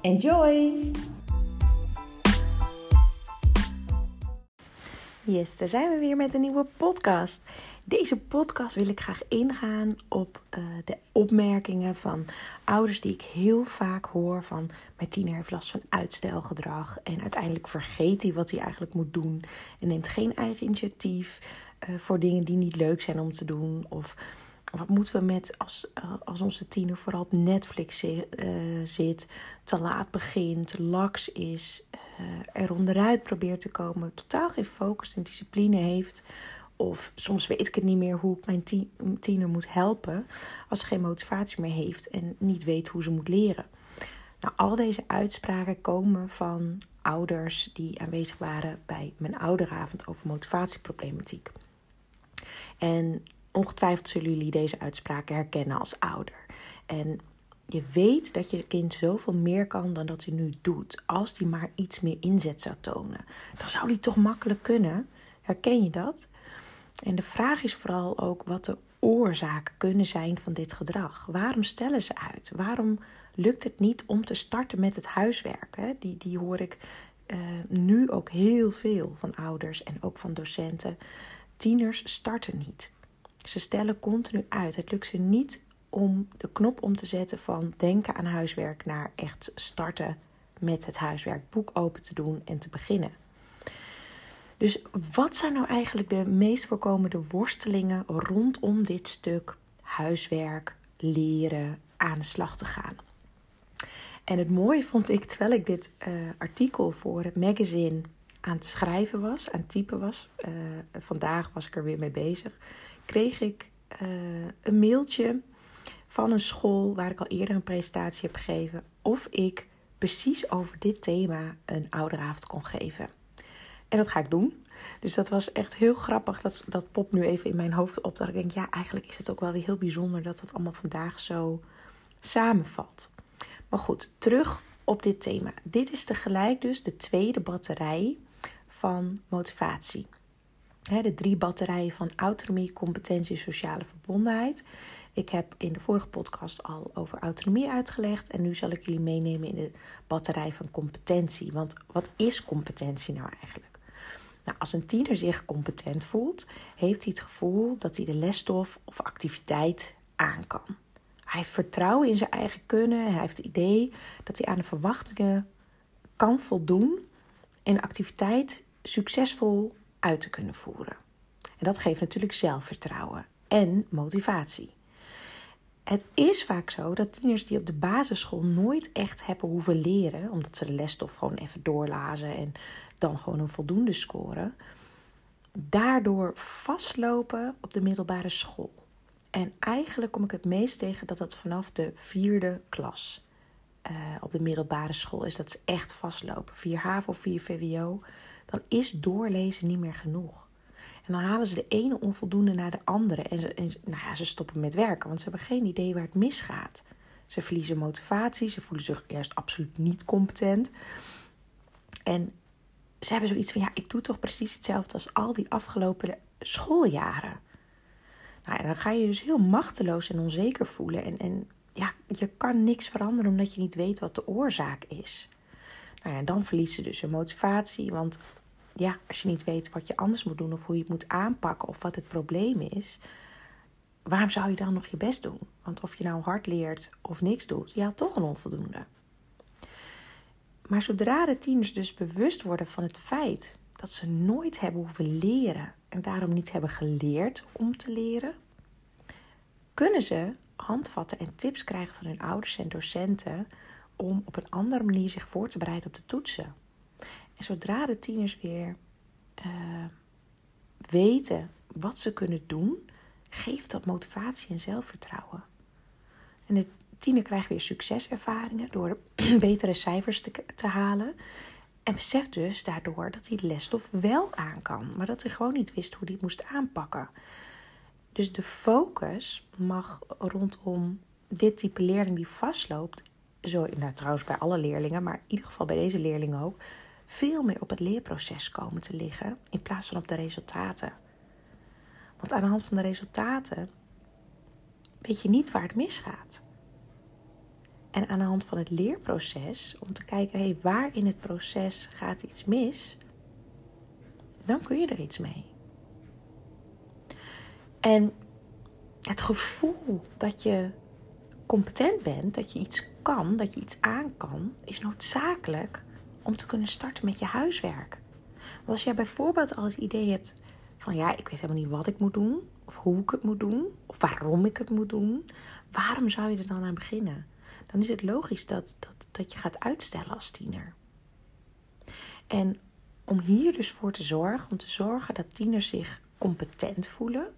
Enjoy! Yes, daar zijn we weer met een nieuwe podcast. Deze podcast wil ik graag ingaan op uh, de opmerkingen van ouders die ik heel vaak hoor van mijn tiener heeft last van uitstelgedrag en uiteindelijk vergeet hij wat hij eigenlijk moet doen en neemt geen eigen initiatief uh, voor dingen die niet leuk zijn om te doen of wat moeten we met als, uh, als onze tiener vooral op Netflix zit, te laat begint, laks is, er onderuit probeert te komen, totaal geen focus en discipline heeft of soms weet ik het niet meer hoe ik mijn tiener moet helpen als ze geen motivatie meer heeft en niet weet hoe ze moet leren. Nou, al deze uitspraken komen van ouders die aanwezig waren bij mijn ouderavond over motivatieproblematiek. En ongetwijfeld zullen jullie deze uitspraken herkennen als ouder. En je weet dat je kind zoveel meer kan dan dat hij nu doet. Als hij maar iets meer inzet zou tonen, dan zou hij toch makkelijk kunnen. Herken je dat? En de vraag is vooral ook wat de oorzaken kunnen zijn van dit gedrag. Waarom stellen ze uit? Waarom lukt het niet om te starten met het huiswerk? Die, die hoor ik uh, nu ook heel veel van ouders en ook van docenten. Tieners starten niet. Ze stellen continu uit. Het lukt ze niet om de knop om te zetten van denken aan huiswerk naar echt starten met het huiswerk, boek open te doen en te beginnen. Dus wat zijn nou eigenlijk de meest voorkomende worstelingen rondom dit stuk huiswerk, leren, aan de slag te gaan? En het mooie vond ik, terwijl ik dit uh, artikel voor het magazine aan het schrijven was, aan het typen was, uh, vandaag was ik er weer mee bezig, kreeg ik uh, een mailtje van een school waar ik al eerder een presentatie heb gegeven, of ik precies over dit thema een ouderavond kon geven. En dat ga ik doen. Dus dat was echt heel grappig. Dat, dat popt nu even in mijn hoofd op. Dat ik denk, ja, eigenlijk is het ook wel weer heel bijzonder dat het allemaal vandaag zo samenvalt. Maar goed, terug op dit thema. Dit is tegelijk dus de tweede batterij van motivatie. De drie batterijen van autonomie, competentie en sociale verbondenheid. Ik heb in de vorige podcast al over autonomie uitgelegd. En nu zal ik jullie meenemen in de batterij van competentie. Want wat is competentie nou eigenlijk? Nou, als een tiener zich competent voelt, heeft hij het gevoel dat hij de lesstof of activiteit aan kan. Hij heeft vertrouwen in zijn eigen kunnen. Hij heeft het idee dat hij aan de verwachtingen kan voldoen en activiteit succesvol uit te kunnen voeren. En dat geeft natuurlijk zelfvertrouwen en motivatie. Het is vaak zo dat tieners die op de basisschool nooit echt hebben hoeven leren, omdat ze de lesstof gewoon even doorlazen en dan gewoon een voldoende scoren, daardoor vastlopen op de middelbare school. En eigenlijk kom ik het meest tegen dat dat vanaf de vierde klas uh, op de middelbare school is. Dat ze echt vastlopen. 4 HAVO, 4 VWO. Dan is doorlezen niet meer genoeg. En dan halen ze de ene onvoldoende naar de andere. En, ze, nou ja, ze stoppen met werken, want ze hebben geen idee waar het misgaat. Ze verliezen motivatie, ze voelen zich eerst absoluut niet competent. En ze hebben zoiets van: ja, ik doe toch precies hetzelfde als al die afgelopen schooljaren. Nou, en dan ga je dus heel machteloos en onzeker voelen. En, en ja, je kan niks veranderen omdat je niet weet wat de oorzaak is. Nou ja, en dan verliest ze dus hun motivatie. Want ja, als je niet weet wat je anders moet doen of hoe je het moet aanpakken of wat het probleem is, waarom zou je dan nog je best doen? Want of je nou hard leert of niks doet, je had toch een onvoldoende. Maar zodra de tieners dus bewust worden van het feit dat ze nooit hebben hoeven leren en daarom niet hebben geleerd om te leren, kunnen ze handvatten en tips krijgen van hun ouders en docenten om op een andere manier zich voor te bereiden op de toetsen. En zodra de tieners weer uh, weten wat ze kunnen doen, geeft dat motivatie en zelfvertrouwen. En de tiener krijgt weer succeservaringen door betere cijfers te, te halen. En beseft dus daardoor dat hij de lesstof wel aan kan, maar dat hij gewoon niet wist hoe hij het moest aanpakken. Dus de focus mag rondom dit type leerling die vastloopt, zo, nou trouwens bij alle leerlingen, maar in ieder geval bij deze leerling ook, veel meer op het leerproces komen te liggen in plaats van op de resultaten. Want aan de hand van de resultaten weet je niet waar het misgaat. En aan de hand van het leerproces, om te kijken, hey, waar in het proces gaat iets mis, dan kun je er iets mee. En het gevoel dat je competent bent, dat je iets kan, dat je iets aan kan, is noodzakelijk om te kunnen starten met je huiswerk. Want als jij bijvoorbeeld al het idee hebt van ja, ik weet helemaal niet wat ik moet doen, of hoe ik het moet doen, of waarom ik het moet doen, waarom zou je er dan aan beginnen? Dan is het logisch dat, dat, dat je gaat uitstellen als tiener. En om hier dus voor te zorgen, om te zorgen dat tieners zich competent voelen,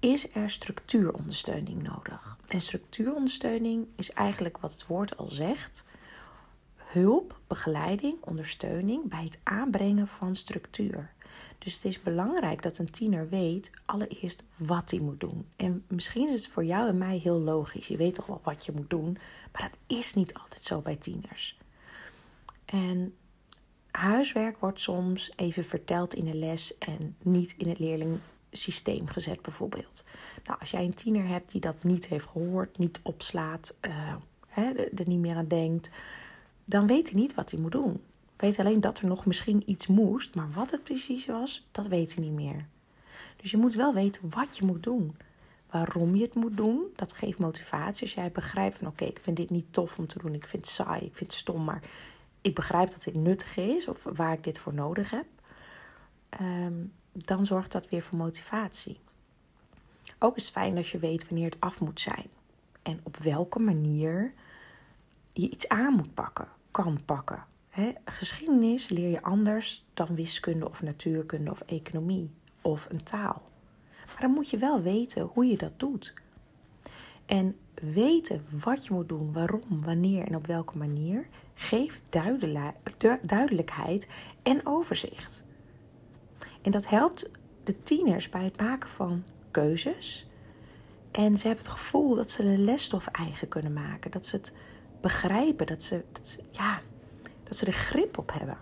is er structuurondersteuning nodig. En structuurondersteuning is eigenlijk wat het woord al zegt: hulp, begeleiding, ondersteuning bij het aanbrengen van structuur. Dus het is belangrijk dat een tiener weet allereerst wat hij moet doen. En misschien is het voor jou en mij heel logisch. Je weet toch wel wat je moet doen, maar dat is niet altijd zo bij tieners. En huiswerk wordt soms even verteld in de les en niet in het leerlingsysteem gezet, bijvoorbeeld. Nou, als jij een tiener hebt die dat niet heeft gehoord, niet opslaat, uh, hè, er niet meer aan denkt, dan weet hij niet wat hij moet doen. Weet alleen dat er nog misschien iets moest, maar wat het precies was, dat weet hij niet meer. Dus je moet wel weten wat je moet doen. Waarom je het moet doen, dat geeft motivatie. Als jij begrijpt van oké, ik vind dit niet tof om te doen, ik vind het saai, ik vind het stom, maar ik begrijp dat dit nuttig is of waar ik dit voor nodig heb, ehm, dan zorgt dat weer voor motivatie. Ook is het fijn als je weet wanneer het af moet zijn en op welke manier je iets aan moet pakken, kan pakken geschiedenis leer je anders dan wiskunde of natuurkunde of economie of een taal. Maar dan moet je wel weten hoe je dat doet. En weten wat je moet doen, waarom, wanneer en op welke manier geeft duidelijkheid en overzicht. En dat helpt de tieners bij het maken van keuzes. En ze hebben het gevoel dat ze de lesstof eigen kunnen maken. Dat ze het begrijpen. Dat ze, dat ja, dat ze er grip op hebben.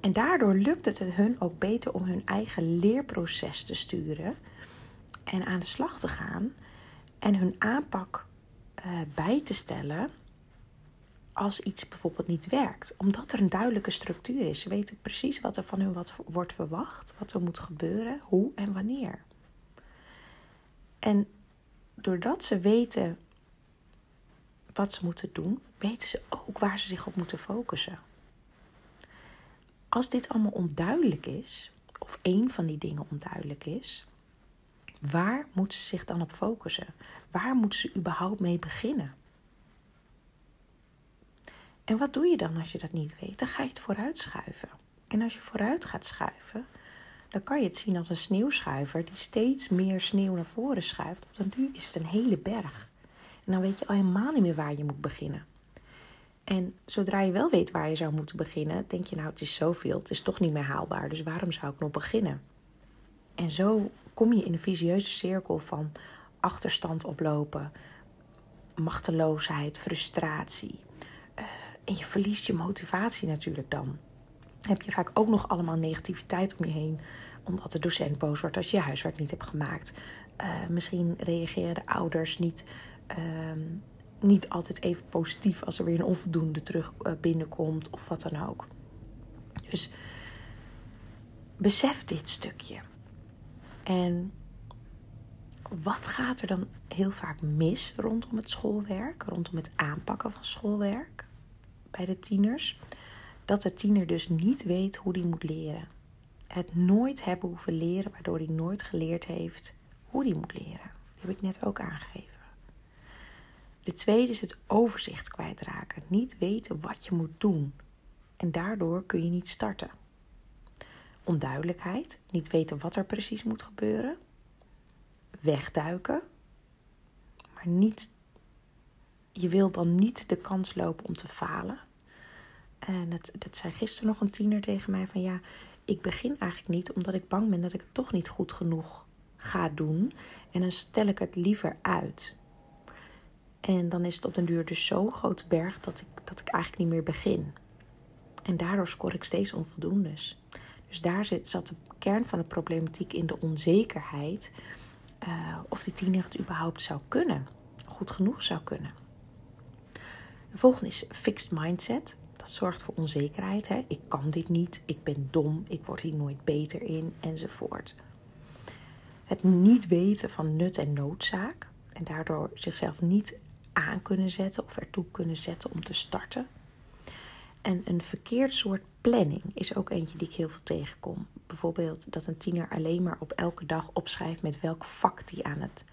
En daardoor lukt het hun ook beter om hun eigen leerproces te sturen en aan de slag te gaan en hun aanpak uh, bij te stellen als iets bijvoorbeeld niet werkt. Omdat er een duidelijke structuur is. Ze weten precies wat er van hun wat wordt verwacht, wat er moet gebeuren, hoe en wanneer. En doordat ze weten wat ze moeten doen, weten ze ook waar ze zich op moeten focussen. Als dit allemaal onduidelijk is, of één van die dingen onduidelijk is, waar moeten ze zich dan op focussen? Waar moeten ze überhaupt mee beginnen? En wat doe je dan als je dat niet weet? Dan ga je het vooruit schuiven. En als je vooruit gaat schuiven, dan kan je het zien als een sneeuwschuiver die steeds meer sneeuw naar voren schuift. Want nu is het een hele berg. Dan weet je al helemaal niet meer waar je moet beginnen. En zodra je wel weet waar je zou moeten beginnen, denk je nou het is zoveel, het is toch niet meer haalbaar, dus waarom zou ik nog beginnen? En zo kom je in een visieuze cirkel van achterstand oplopen, machteloosheid, frustratie. Uh, en je verliest je motivatie natuurlijk dan. heb je vaak ook nog allemaal negativiteit om je heen, omdat de docent boos wordt als je huiswerk niet hebt gemaakt. Uh, misschien reageren de ouders niet Ehm, niet altijd even positief als er weer een onvoldoende terug uh, binnenkomt of wat dan ook. Dus besef dit stukje. En wat gaat er dan heel vaak mis rondom het schoolwerk, rondom het aanpakken van schoolwerk bij de tieners? Dat de tiener dus niet weet hoe die moet leren. Het nooit hebben hoeven leren, waardoor hij nooit geleerd heeft hoe hij moet leren. Die heb ik net ook aangegeven. De tweede is het overzicht kwijtraken. Niet weten wat je moet doen. En daardoor kun je niet starten. Onduidelijkheid, niet weten wat er precies moet gebeuren. Wegduiken, maar niet, je wil dan niet de kans lopen om te falen. En het, dat zei gisteren nog een tiener tegen mij van ja, ik begin eigenlijk niet omdat ik bang ben dat ik het toch niet goed genoeg ga doen. En dan stel ik het liever uit. En dan is het op den duur dus zo'n grote berg dat ik, dat ik eigenlijk niet meer begin. En daardoor scoor ik steeds onvoldoendes. Dus daar zit, zat de kern van de problematiek in de onzekerheid. Uh, of die tiener het überhaupt zou kunnen. Goed genoeg zou kunnen. De volgende is fixed mindset. Dat zorgt voor onzekerheid. Hè? Ik kan dit niet, ik ben dom, ik word hier nooit beter in, enzovoort. Het niet weten van nut en noodzaak. En daardoor zichzelf niet aan kunnen zetten of ertoe kunnen zetten om te starten. En een verkeerd soort planning is ook eentje die ik heel veel tegenkom. Bijvoorbeeld dat een tiener alleen maar op elke dag opschrijft met welk vak die aan, het,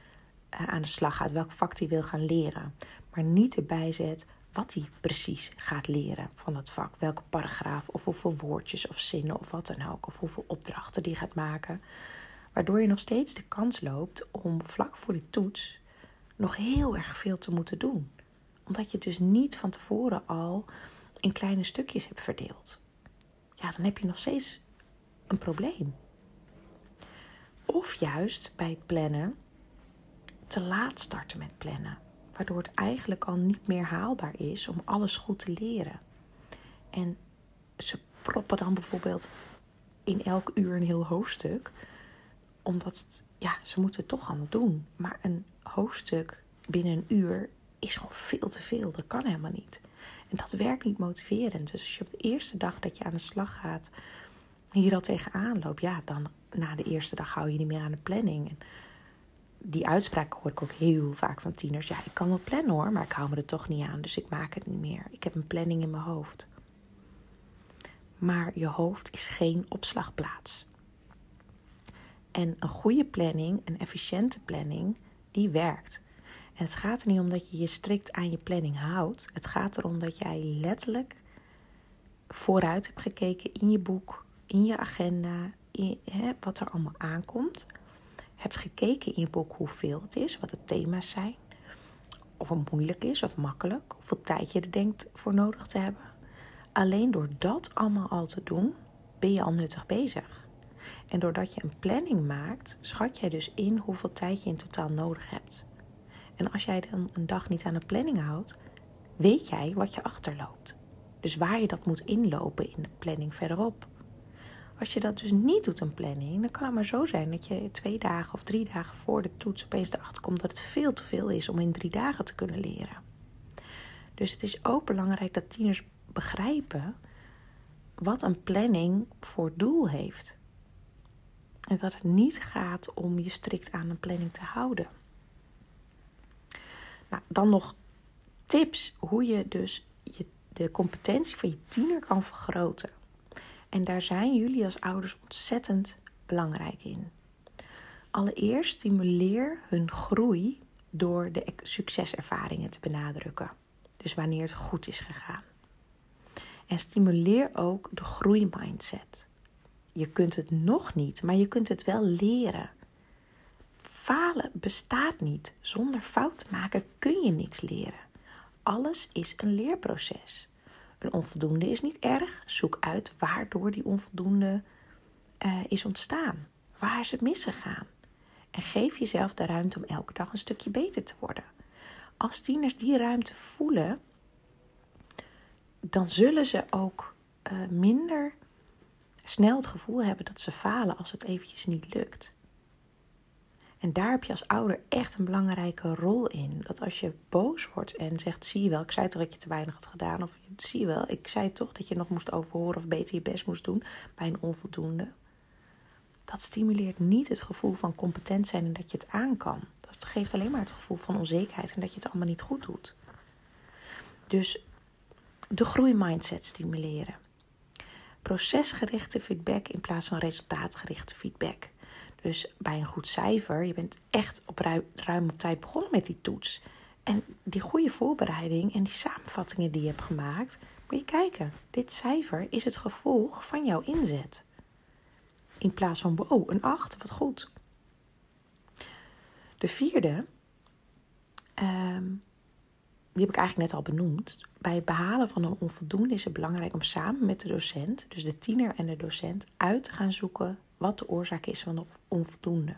uh, aan de slag gaat, welk vak die wil gaan leren. Maar niet erbij zet wat hij precies gaat leren van dat vak. Welke paragraaf of hoeveel woordjes of zinnen of wat dan ook. Of hoeveel opdrachten die gaat maken. Waardoor je nog steeds de kans loopt om vlak voor die toets nog heel erg veel te moeten doen. Omdat je dus niet van tevoren al in kleine stukjes hebt verdeeld. Ja, dan heb je nog steeds een probleem. Of juist bij het plannen te laat starten met plannen. Waardoor het eigenlijk al niet meer haalbaar is om alles goed te leren. En ze proppen dan bijvoorbeeld in elk uur een heel hoofdstuk. Omdat ja, ze moeten het toch allemaal doen. Maar een hoofdstuk binnen een uur is gewoon veel te veel. Dat kan helemaal niet. En dat werkt niet motiverend. Dus als je op de eerste dag dat je aan de slag gaat hier al tegenaan loopt, ja, dan na de eerste dag hou je niet meer aan de planning. En die uitspraak hoor ik ook heel vaak van tieners. Ja, ik kan wel plannen hoor, maar ik hou me er toch niet aan. Dus ik maak het niet meer. Ik heb een planning in mijn hoofd. Maar je hoofd is geen opslagplaats. En een goede planning, een efficiënte planning, die werkt. En het gaat er niet om dat je je strikt aan je planning houdt. Het gaat erom dat jij letterlijk vooruit hebt gekeken in je boek, in je agenda, in, hè, wat er allemaal aankomt. Hebt gekeken in je boek hoeveel het is, wat de thema's zijn. Of het moeilijk is of makkelijk. Hoeveel tijd je er denkt voor nodig te hebben. Alleen door dat allemaal al te doen, ben je al nuttig bezig. En doordat je een planning maakt, schat jij dus in hoeveel tijd je in totaal nodig hebt. En als jij dan een dag niet aan de planning houdt, weet jij wat je achterloopt. Dus waar je dat moet inlopen in de planning verderop. Als je dat dus niet doet, een planning, dan kan het maar zo zijn dat je twee dagen of drie dagen voor de toets opeens erachter komt dat het veel te veel is om in drie dagen te kunnen leren. Dus het is ook belangrijk dat tieners begrijpen wat een planning voor doel heeft. En dat het niet gaat om je strikt aan een planning te houden. Nou, dan nog tips hoe je dus je, de competentie van je tiener kan vergroten. En daar zijn jullie als ouders ontzettend belangrijk in. Allereerst stimuleer hun groei door de succeservaringen te benadrukken. Dus wanneer het goed is gegaan. En stimuleer ook de groeimindset. Je kunt het nog niet, maar je kunt het wel leren. Falen bestaat niet. Zonder fout maken kun je niks leren. Alles is een leerproces. Een onvoldoende is niet erg. Zoek uit waardoor die onvoldoende uh, is ontstaan. Waar is het misgegaan? En geef jezelf de ruimte om elke dag een stukje beter te worden. Als tieners die ruimte voelen, dan zullen ze ook uh, minder snel het gevoel hebben dat ze falen als het eventjes niet lukt. En daar heb je als ouder echt een belangrijke rol in. Dat als je boos wordt en zegt: zie je wel, ik zei toch dat je te weinig had gedaan. Of zie je wel, ik zei toch dat je nog moest overhoren of beter je best moest doen bij een onvoldoende. Dat stimuleert niet het gevoel van competent zijn en dat je het aan kan. Dat geeft alleen maar het gevoel van onzekerheid en dat je het allemaal niet goed doet. Dus de groeimindset stimuleren. Procesgerichte feedback in plaats van resultaatgerichte feedback. Dus bij een goed cijfer, je bent echt op ruim, tijd begonnen met die toets. En die goede voorbereiding en die samenvattingen die je hebt gemaakt, moet je kijken. Dit cijfer is het gevolg van jouw inzet. In plaats van, wow, een 8, wat goed. De vierde, ehm, die heb ik eigenlijk net al benoemd. Bij het behalen van een onvoldoende is het belangrijk om samen met de docent, dus de tiener en de docent, uit te gaan zoeken wat de oorzaak is van de onvoldoende.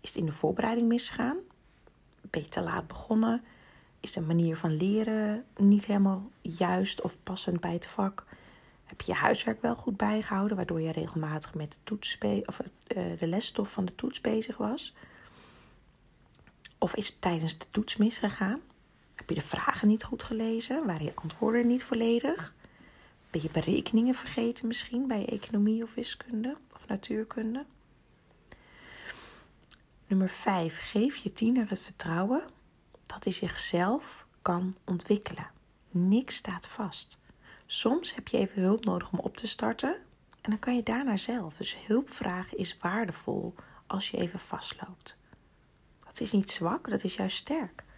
Is het in de voorbereiding misgegaan? Ben je te laat begonnen? Is de manier van leren niet helemaal juist of passend bij het vak? Heb je je huiswerk wel goed bijgehouden, waardoor je regelmatig met de, toets of, uh, de lesstof van de toets bezig was? Of is het tijdens de toets misgegaan? Heb je de vragen niet goed gelezen? Waren je antwoorden niet volledig? Ben je berekeningen vergeten misschien bij economie of wiskunde of natuurkunde? Nummer 5. Geef je tiener het vertrouwen dat hij zichzelf kan ontwikkelen. Niks staat vast. Soms heb je even hulp nodig om op te starten en dan kan je daarna zelf. Dus hulp vragen is waardevol als je even vastloopt. Dat is niet zwak, dat is juist sterk.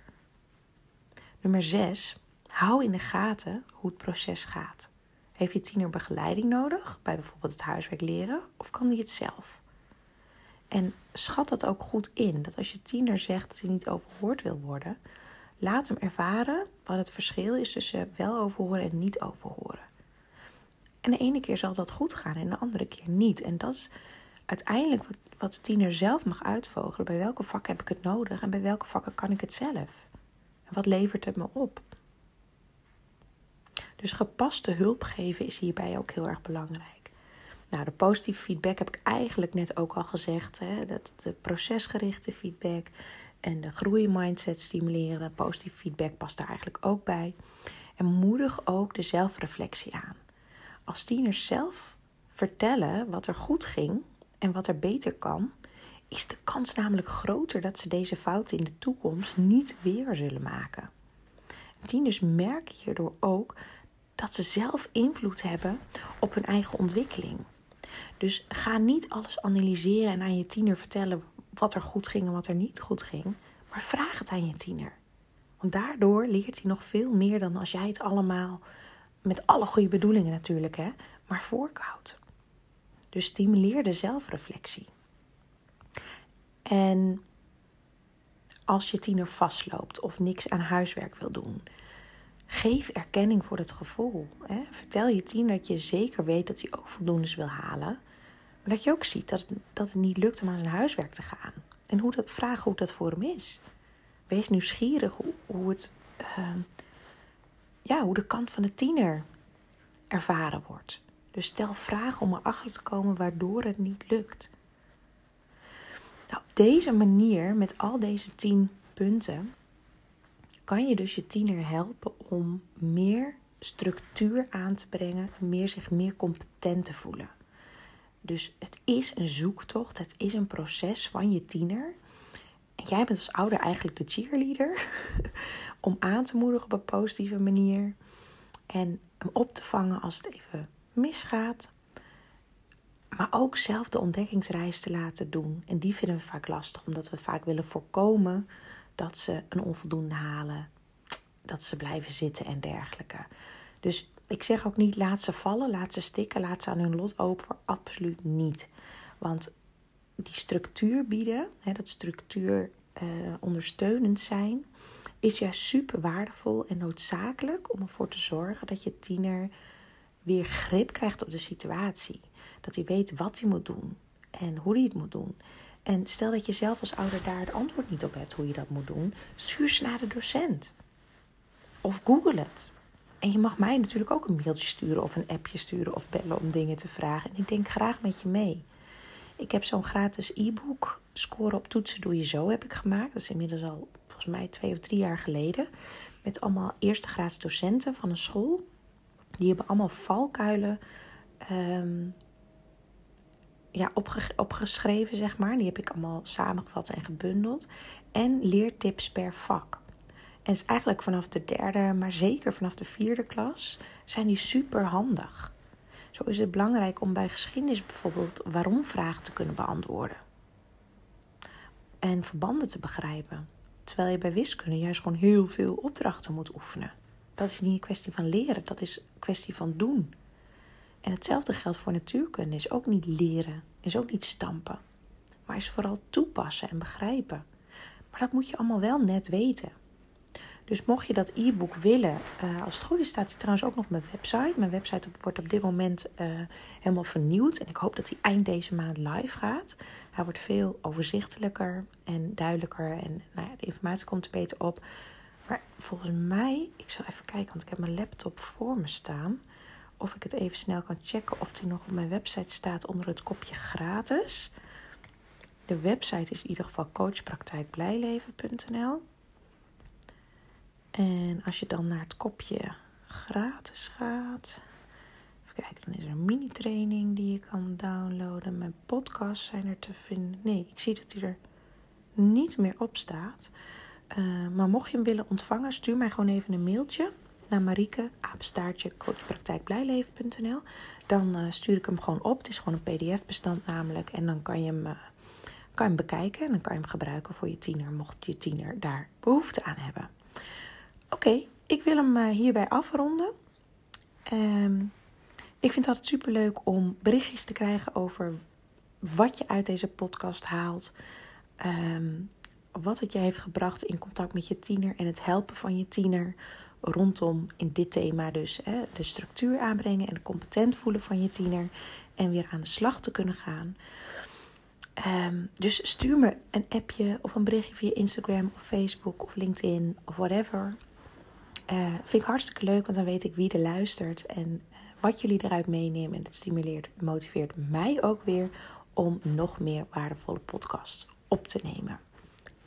Nummer 6. Hou in de gaten hoe het proces gaat. Heeft je tiener begeleiding nodig bij bijvoorbeeld het huiswerk leren of kan hij het zelf? En schat dat ook goed in. Dat als je tiener zegt dat hij niet overhoord wil worden, laat hem ervaren wat het verschil is tussen wel overhoren en niet overhoren. En de ene keer zal dat goed gaan en de andere keer niet. En dat is uiteindelijk wat, wat de tiener zelf mag uitvogelen. Bij welke vakken heb ik het nodig en bij welke vakken kan ik het zelf? Wat levert het me op? Dus gepaste hulp geven is hierbij ook heel erg belangrijk. Nou, de positieve feedback heb ik eigenlijk net ook al gezegd. Hè? Dat de procesgerichte feedback en de groeimindset stimuleren. Positieve feedback past daar eigenlijk ook bij. En moedig ook de zelfreflectie aan. Als tieners zelf vertellen wat er goed ging en wat er beter kan, is de kans namelijk groter dat ze deze fouten in de toekomst niet weer zullen maken. Tieners merken hierdoor ook dat ze zelf invloed hebben op hun eigen ontwikkeling. Dus ga niet alles analyseren en aan je tiener vertellen wat er goed ging en wat er niet goed ging, maar vraag het aan je tiener. Want daardoor leert hij nog veel meer dan als jij het allemaal met alle goede bedoelingen natuurlijk, hè, maar voorkoudt. Dus stimuleer de zelfreflectie. En als je tiener vastloopt of niks aan huiswerk wil doen, geef erkenning voor het gevoel. Hè. Vertel je tiener dat je zeker weet dat hij ook voldoendes wil halen. Maar dat je ook ziet dat het, dat het niet lukt om aan zijn huiswerk te gaan. En hoe dat, vragen hoe dat voor hem is. Wees nieuwsgierig hoe, het, uh, ja, hoe de kant van de tiener ervaren wordt. Dus stel vragen om erachter te komen waardoor het niet lukt. Deze manier, met al deze tien punten, kan je dus je tiener helpen om meer structuur aan te brengen, meer zich meer competent te voelen. Dus het is een zoektocht, het is een proces van je tiener. En jij bent als ouder eigenlijk de cheerleader om aan te moedigen op een positieve manier en hem op te vangen als het even misgaat. Maar ook zelf de ontdekkingsreis te laten doen. En die vinden we vaak lastig, omdat we vaak willen voorkomen dat ze een onvoldoende halen, dat ze blijven zitten en dergelijke. Dus ik zeg ook niet laat ze vallen, laat ze stikken, laat ze aan hun lot open. Absoluut niet. Want die structuur bieden, hè, dat structuur uh, ondersteunend zijn, is juist super waardevol en noodzakelijk om ervoor te zorgen dat je tiener weer grip krijgt op de situatie. Dat hij weet wat hij moet doen en hoe hij het moet doen. En stel dat je zelf als ouder daar het antwoord niet op hebt hoe je dat moet doen, stuur ze naar de docent. Of google het. En je mag mij natuurlijk ook een mailtje sturen of een appje sturen of bellen om dingen te vragen. En ik denk graag met je mee. Ik heb zo'n gratis e-book, Scoren op toetsen doe je zo, heb ik gemaakt. Dat is inmiddels al volgens mij twee of drie jaar geleden. Met allemaal eerste graads docenten van een school. Die hebben allemaal valkuilen ehm, ja, opgeschreven, zeg maar. Die heb ik allemaal samengevat en gebundeld. En leertips per vak. En is eigenlijk vanaf de derde, maar zeker vanaf de vierde klas, zijn die super handig. Zo is het belangrijk om bij geschiedenis bijvoorbeeld waarom vragen te kunnen beantwoorden. En verbanden te begrijpen. Terwijl je bij wiskunde juist gewoon heel veel opdrachten moet oefenen. Dat is niet een kwestie van leren, dat is een kwestie van doen. En hetzelfde geldt voor natuurkunde. Is ook niet leren, is ook niet stampen. Maar is vooral toepassen en begrijpen. Maar dat moet je allemaal wel net weten. Dus mocht je dat e-book willen, uh, als het goed is, staat hij trouwens ook nog op mijn website. Mijn website wordt op dit moment uh, helemaal vernieuwd. En ik hoop dat hij eind deze maand live gaat. Hij wordt veel overzichtelijker en duidelijker. En nou ja, de informatie komt er beter op. Maar volgens mij, ik zal even kijken, want ik heb mijn laptop voor me staan. Of ik het even snel kan checken of die nog op mijn website staat onder het kopje gratis. De website is in ieder geval coachpraktijkblijleven.nl. En als je dan naar het kopje gratis gaat. Even kijken, dan is er een mini-training die je kan downloaden. Mijn podcasts zijn er te vinden. Nee, ik zie dat die er niet meer op staat. Uh, maar mocht je hem willen ontvangen, stuur mij gewoon even een mailtje naar Marieke, apenstaartje, coachpraktijkblijleven.nl. Dan uh, stuur ik hem gewoon op. Het is gewoon een pdf-bestand namelijk. En dan kan je hem, uh, kan je hem bekijken en dan kan je hem gebruiken voor je tiener, mocht je tiener daar behoefte aan hebben. Oké, ik wil hem uh, hierbij afronden. Um, ik vind het altijd superleuk om berichtjes te krijgen over wat je uit deze podcast haalt. Um, wat het je heeft gebracht in contact met je tiener en het helpen van je tiener rondom in dit thema dus hè, de structuur aanbrengen en competent voelen van je tiener en weer aan de slag te kunnen gaan. Um, dus stuur me een appje of een berichtje via Instagram of Facebook of LinkedIn of whatever. Uh, vind ik hartstikke leuk, want dan weet ik wie er luistert en uh, wat jullie eruit meenemen. En het stimuleert, motiveert mij ook weer om nog meer waardevolle podcasts op te nemen.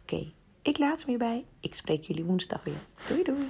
Oké, ik laat hem hierbij. Ik spreek jullie woensdag weer. Doei doei!